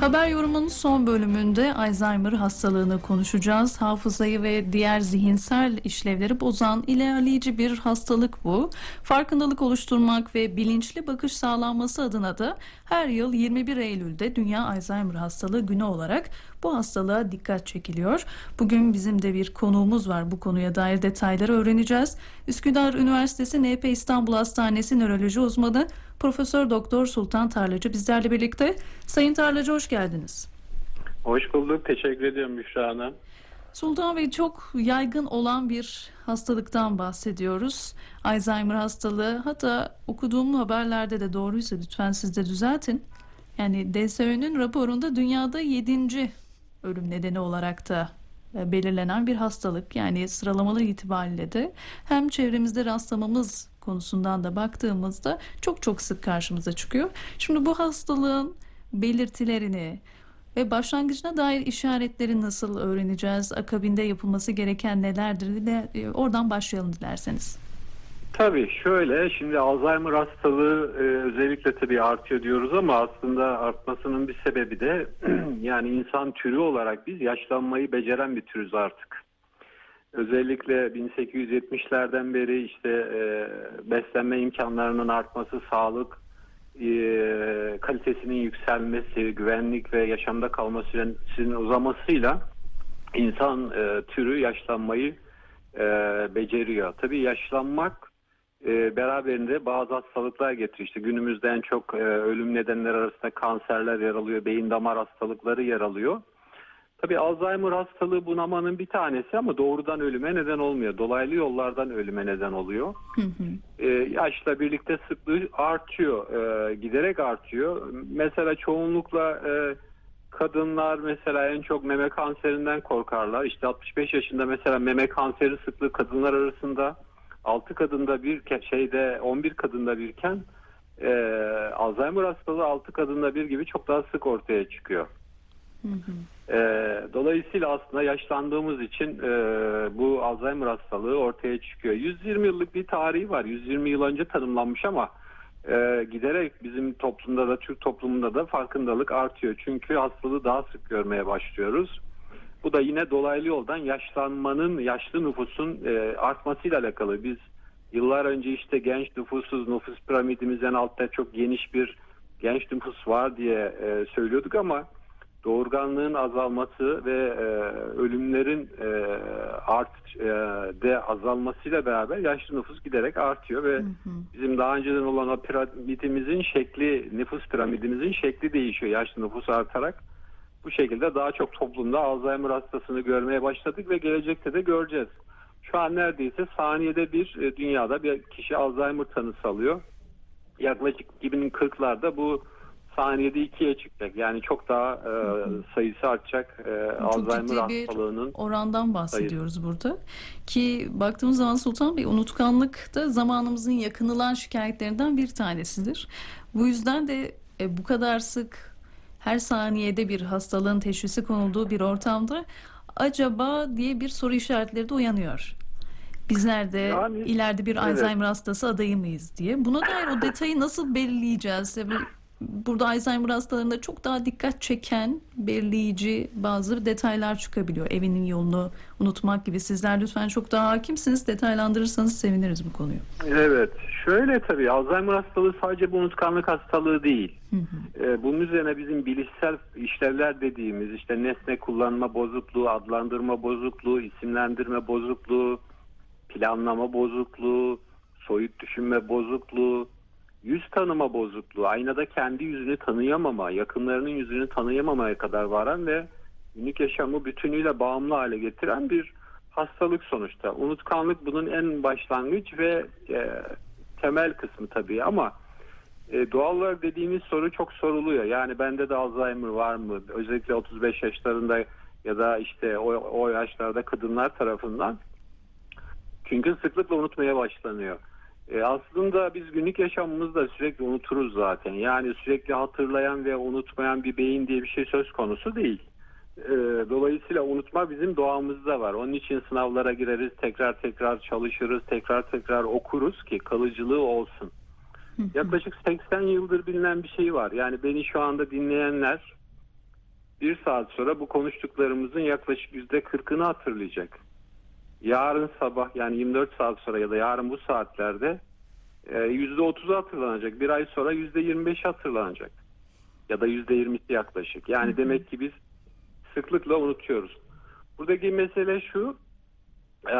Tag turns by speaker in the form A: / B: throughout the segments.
A: Haber yorumunun son bölümünde Alzheimer hastalığını konuşacağız. Hafızayı ve diğer zihinsel işlevleri bozan ilerleyici bir hastalık bu. Farkındalık oluşturmak ve bilinçli bakış sağlanması adına da her yıl 21 Eylül'de Dünya Alzheimer Hastalığı Günü olarak bu hastalığa dikkat çekiliyor. Bugün bizim de bir konuğumuz var. Bu konuya dair detayları öğreneceğiz. Üsküdar Üniversitesi NP İstanbul Hastanesi nöroloji uzmanı Profesör Doktor Sultan Tarlacı bizlerle birlikte. Sayın Tarlacı hoş geldiniz.
B: Hoş bulduk. Teşekkür ediyorum Büşra Hanım.
A: Sultan Bey çok yaygın olan bir hastalıktan bahsediyoruz. Alzheimer hastalığı. Hatta okuduğum haberlerde de doğruysa lütfen siz de düzeltin. Yani DSÖ'nün raporunda dünyada 7. ölüm nedeni olarak da e, belirlenen bir hastalık. Yani sıralamalar itibariyle de hem çevremizde rastlamamız konusundan da baktığımızda çok çok sık karşımıza çıkıyor. Şimdi bu hastalığın belirtilerini ve başlangıcına dair işaretleri nasıl öğreneceğiz? Akabinde yapılması gereken nelerdir? Dile- e, Oradan başlayalım dilerseniz.
B: Tabii şöyle şimdi Alzheimer hastalığı e, özellikle tabii artıyor diyoruz ama aslında artmasının bir sebebi de yani insan türü olarak biz yaşlanmayı beceren bir türüz artık. Özellikle 1870'lerden beri işte e, beslenme imkanlarının artması, sağlık e, kalitesinin yükselmesi, güvenlik ve yaşamda kalma süresinin uzamasıyla insan e, türü yaşlanmayı e, beceriyor. Tabii yaşlanmak e, beraberinde bazı hastalıklar getiriyor. İşte günümüzde en çok e, ölüm nedenleri arasında kanserler yer alıyor, beyin damar hastalıkları yer alıyor. Tabii Alzheimer hastalığı bunamanın bir tanesi ama doğrudan ölüme neden olmuyor. Dolaylı yollardan ölüme neden oluyor.
A: Hı hı.
B: Ee, yaşla birlikte sıklığı artıyor, e, giderek artıyor. Mesela çoğunlukla e, kadınlar mesela en çok meme kanserinden korkarlar. İşte 65 yaşında mesela meme kanseri sıklığı kadınlar arasında 6 kadında bir şeyde 11 kadında birken e, Alzheimer hastalığı 6 kadında bir gibi çok daha sık ortaya çıkıyor.
A: Hı hı.
B: Ee, dolayısıyla aslında yaşlandığımız için e, bu Alzheimer hastalığı ortaya çıkıyor. 120 yıllık bir tarihi var. 120 yıl önce tanımlanmış ama e, giderek bizim toplumda da Türk toplumunda da farkındalık artıyor. Çünkü hastalığı daha sık görmeye başlıyoruz. Bu da yine dolaylı yoldan yaşlanmanın, yaşlı nüfusun e, artmasıyla alakalı. Biz yıllar önce işte genç nüfusuz, nüfus piramidimizden altta çok geniş bir genç nüfus var diye e, söylüyorduk ama doğurganlığın azalması ve e, ölümlerin e, art e, de azalmasıyla beraber yaşlı nüfus giderek artıyor ve
A: Hı hı.
B: bizim daha önceden olan o piramidimizin şekli, nüfus piramidimizin şekli değişiyor yaşlı nüfus artarak. Bu şekilde daha çok toplumda Alzheimer hastasını görmeye başladık ve gelecekte de göreceğiz. Şu an neredeyse saniyede bir e, dünyada bir kişi Alzheimer tanısı alıyor. Yaklaşık 2040'larda bu saniyede ikiye çıkacak. Yani çok daha e, sayısı artacak e,
A: Çok
B: Alzheimer
A: ciddi bir
B: hastalığının.
A: orandan bahsediyoruz burada. Ki baktığımız zaman Sultan Bey unutkanlık da zamanımızın yakınılan şikayetlerinden bir tanesidir. Bu yüzden de e, bu kadar sık her saniyede bir hastalığın teşhisi konulduğu bir ortamda acaba diye bir soru işaretleri de uyanıyor. Bizler de
B: Yani,
A: ileride bir
B: evet.
A: Alzheimer hastası adayı mıyız diye. Buna dair o detayı nasıl belirleyeceğiz? Burada Alzheimer hastalarında çok daha dikkat çeken, belirleyici bazı detaylar çıkabiliyor. Evinin yolunu unutmak gibi. Sizler lütfen çok daha hakimsiniz. Detaylandırırsanız seviniriz bu konuyu.
B: Evet. Şöyle tabii Alzheimer hastalığı sadece bu unutkanlık hastalığı değil.
A: Hı hı.
B: Ee, bunun üzerine bizim bilişsel işlevler dediğimiz işte nesne kullanma bozukluğu, adlandırma bozukluğu, isimlendirme bozukluğu, planlama bozukluğu, soyut düşünme bozukluğu, yüz tanıma bozukluğu, aynada kendi yüzünü tanıyamama, yakınlarının yüzünü tanıyamamaya kadar varan ve günlük yaşamı bütünüyle bağımlı hale getiren bir hastalık sonuçta. Unutkanlık bunun en başlangıç ve e, temel kısmı tabii ama e, doğal olarak dediğimiz soru çok soruluyor. Yani bende de Alzheimer var mı? Özellikle 35 yaşlarında ya da işte o, o yaşlarda kadınlar tarafından. Çünkü sıklıkla unutmaya başlanıyor. E, aslında biz günlük yaşamımızda sürekli unuturuz zaten. Yani sürekli hatırlayan ve unutmayan bir beyin diye bir şey söz konusu değil. E, dolayısıyla unutma bizim doğamızda var. Onun için sınavlara gireriz, tekrar tekrar çalışırız, tekrar tekrar okuruz ki kalıcılığı olsun. Yaklaşık 80 yıldır bilinen bir şey var. Yani beni şu anda dinleyenler bir saat sonra bu konuştuklarımızın yaklaşık yüzde kırkını hatırlayacak. Yarın sabah yani 24 saat sonra ya da yarın bu saatlerde e, yüzde otuzu hatırlanacak. Bir ay sonra yüzde 25 hatırlanacak. Ya da yüzde 20'si yaklaşık. Yani demek ki biz sıklıkla unutuyoruz. Buradaki mesele şu. e,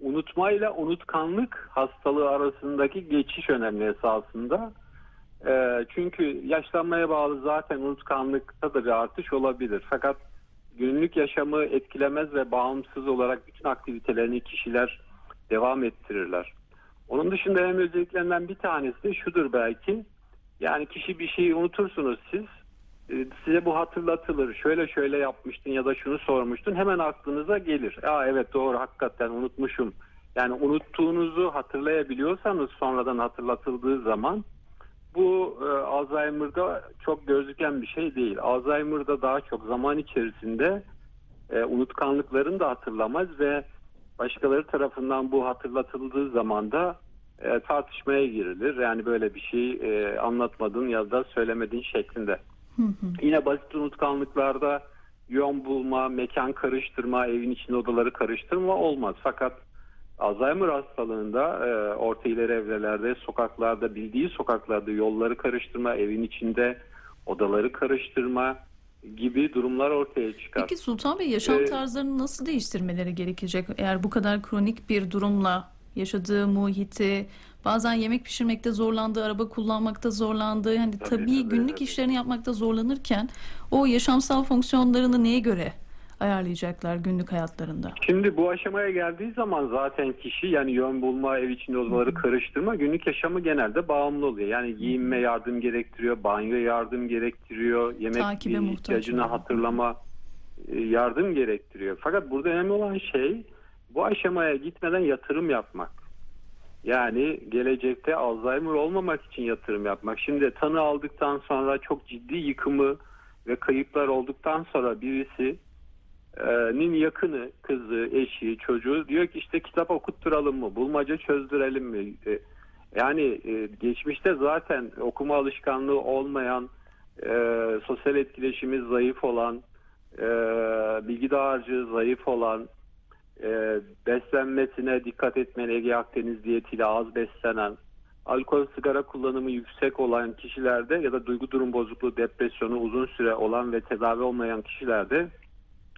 B: unutmayla unutkanlık hastalığı arasındaki geçiş önemli esasında. E, çünkü yaşlanmaya bağlı zaten unutkanlıkta da bir artış olabilir. Fakat günlük yaşamı etkilemez ve bağımsız olarak bütün aktivitelerini kişiler devam ettirirler. Onun dışında en özelliklerinden bir tanesi de şudur belki. Yani kişi bir şeyi unutursunuz siz. e, Size bu hatırlatılır. Şöyle şöyle yapmıştın ya da şunu sormuştun. Hemen aklınıza gelir. Aa evet doğru hakikaten unutmuşum. Yani unuttuğunuzu hatırlayabiliyorsanız sonradan hatırlatıldığı zaman bu e, Alzheimer'da çok gözüken bir şey değil. Alzheimer'da daha çok zaman içerisinde e, unutkanlıklarını da hatırlamaz ve başkaları tarafından bu hatırlatıldığı zaman da e, tartışmaya girilir. Yani böyle bir şey e, anlatmadın ya da söylemedin şeklinde. Yine basit unutkanlıklarda yön bulma, mekan karıştırma, evin içinde odaları karıştırma olmaz. Fakat Alzheimer hastalığında e, orta ileri evrelerde, sokaklarda, bildiği sokaklarda yolları karıştırma, evin içinde odaları karıştırma gibi durumlar ortaya çıkar.
A: Peki Sultan Bey yaşam
B: Ee,
A: tarzlarını nasıl değiştirmeleri gerekecek? Eğer bu kadar kronik bir durumla yaşadığı muhiti, bazen yemek pişirmekte zorlandığı, araba kullanmakta zorlandığı, hani
B: Tabii,
A: tabii,
B: tabii,
A: günlük
B: tabii.
A: işlerini yapmakta zorlanırken o yaşamsal fonksiyonlarını neye göre ayarlayacaklar günlük hayatlarında?
B: Şimdi bu aşamaya geldiği zaman zaten kişi yani yön bulma, ev içinde odaları karıştırma günlük yaşamı genelde bağımlı oluyor. Yani giyinme yardım gerektiriyor, banyo yardım gerektiriyor, yemek
A: Takibe
B: ihtiyacını
A: oluyor.
B: hatırlama e, yardım gerektiriyor. Fakat burada önemli olan şey bu aşamaya gitmeden yatırım yapmak. Yani gelecekte Alzheimer olmamak için yatırım yapmak. Şimdi tanı aldıktan sonra çok ciddi yıkımı ve kayıplar olduktan sonra birisi nin yakını, kızı, eşi, çocuğu diyor ki işte kitap okutturalım mı, bulmaca çözdürelim mi? E, Yani e, geçmişte zaten okuma alışkanlığı olmayan, e, sosyal etkileşimi zayıf olan, bilgi dağarcığı zayıf olan, beslenmesine dikkat etmeyen Ege Akdeniz diyetiyle az beslenen, alkol sigara kullanımı yüksek olan kişilerde ya da duygu durum bozukluğu, depresyonu uzun süre olan ve tedavi olmayan kişilerde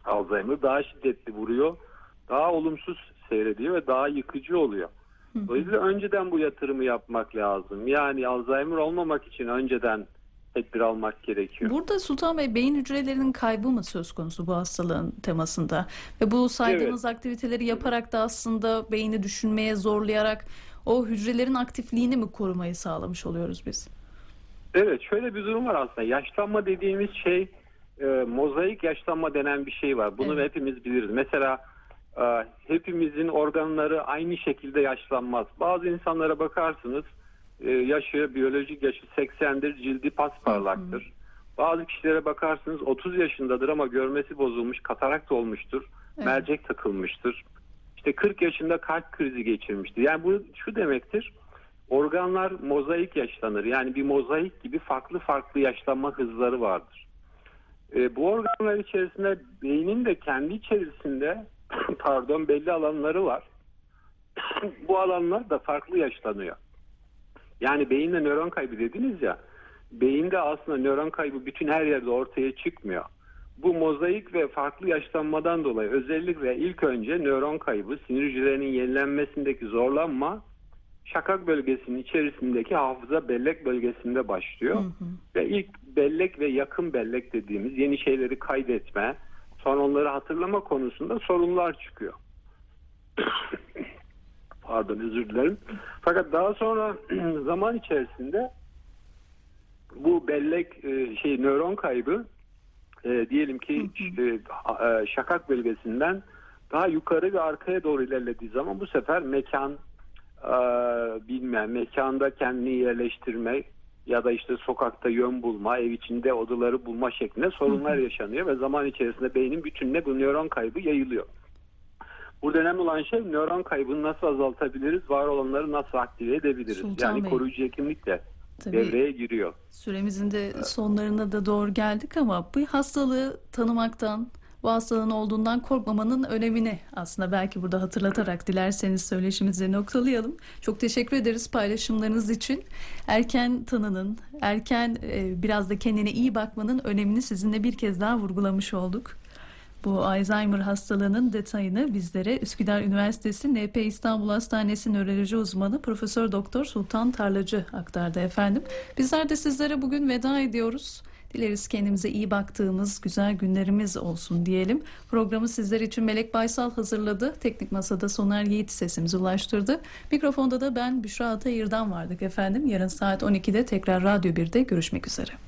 B: Alzheimer daha şiddetli vuruyor, daha olumsuz seyrediyor ve daha yıkıcı oluyor. Dolayısıyla önceden bu yatırımı yapmak lazım. Yani Alzheimer olmamak için önceden tedbir almak gerekiyor.
A: Burada Sultan Bey beyin hücrelerinin kaybı mı söz konusu bu hastalığın temasında? Ve bu saydığınız aktiviteleri yaparak da aslında beyni düşünmeye zorlayarak o hücrelerin aktifliğini mi korumayı sağlamış oluyoruz biz?
B: Evet şöyle bir durum var aslında. Yaşlanma dediğimiz şey e, mozaik yaşlanma denen bir şey var. Bunu
A: Evet.
B: hepimiz biliriz. Mesela e, hepimizin organları aynı şekilde yaşlanmaz. Bazı insanlara bakarsınız e, yaşı, biyolojik yaşı 80'dir, cildi pasparlaktır. Bazı kişilere bakarsınız 30 yaşındadır ama görmesi bozulmuş, katarakt olmuştur,
A: Evet.
B: mercek takılmıştır. İşte 40 yaşında kalp krizi geçirmiştir. Yani bu şu demektir. Organlar mozaik yaşlanır. Yani bir mozaik gibi farklı farklı yaşlanma hızları vardır. E, bu organlar içerisinde beynin de kendi içerisinde pardon belli alanları var. bu alanlar da farklı yaşlanıyor. Yani beyinde nöron kaybı dediniz ya. Beyinde aslında nöron kaybı bütün her yerde ortaya çıkmıyor. Bu mozaik ve farklı yaşlanmadan dolayı özellikle ilk önce nöron kaybı, sinir hücrelerinin yenilenmesindeki zorlanma şakak bölgesinin içerisindeki hafıza bellek bölgesinde başlıyor. Ve ilk bellek ve yakın bellek dediğimiz yeni şeyleri kaydetme, sonra onları hatırlama konusunda sorunlar çıkıyor. Pardon özür dilerim. Fakat daha sonra zaman içerisinde bu bellek e, şey nöron kaybı e, diyelim ki işte, e, şakak bölgesinden daha yukarı ve arkaya doğru ilerlediği zaman bu sefer mekan e, bilme, mekanda kendini yerleştirme ya da işte sokakta yön bulma, ev içinde odaları bulma şeklinde sorunlar yaşanıyor ve zaman içerisinde beynin bütününe bu nöron kaybı yayılıyor. Burada önemli olan şey nöron kaybını nasıl azaltabiliriz, var olanları nasıl aktive edebiliriz?
A: Sultan
B: yani
A: Bey.
B: koruyucu hekimlikle
A: Tabii.
B: devreye giriyor.
A: Süremizin de sonlarına da doğru geldik ama bu hastalığı tanımaktan, bu hastalığın olduğundan korkmamanın önemini aslında belki burada hatırlatarak dilerseniz söyleşimizi noktalayalım. Çok teşekkür ederiz paylaşımlarınız için. Erken tanının, erken e, biraz da kendine iyi bakmanın önemini sizinle bir kez daha vurgulamış olduk. Bu Alzheimer hastalığının detayını bizlere Üsküdar Üniversitesi NP İstanbul Hastanesi nöroloji uzmanı Profesör Doktor Sultan Tarlacı aktardı efendim. Bizler de sizlere bugün veda ediyoruz. Dileriz kendimize iyi baktığımız güzel günlerimiz olsun diyelim. Programı sizler için Melek Baysal hazırladı. Teknik Masada Soner Yiğit sesimizi ulaştırdı. Mikrofonda da ben Büşra Atayır'dan vardık efendim. Yarın saat 12'de tekrar Radyo 1'de görüşmek üzere.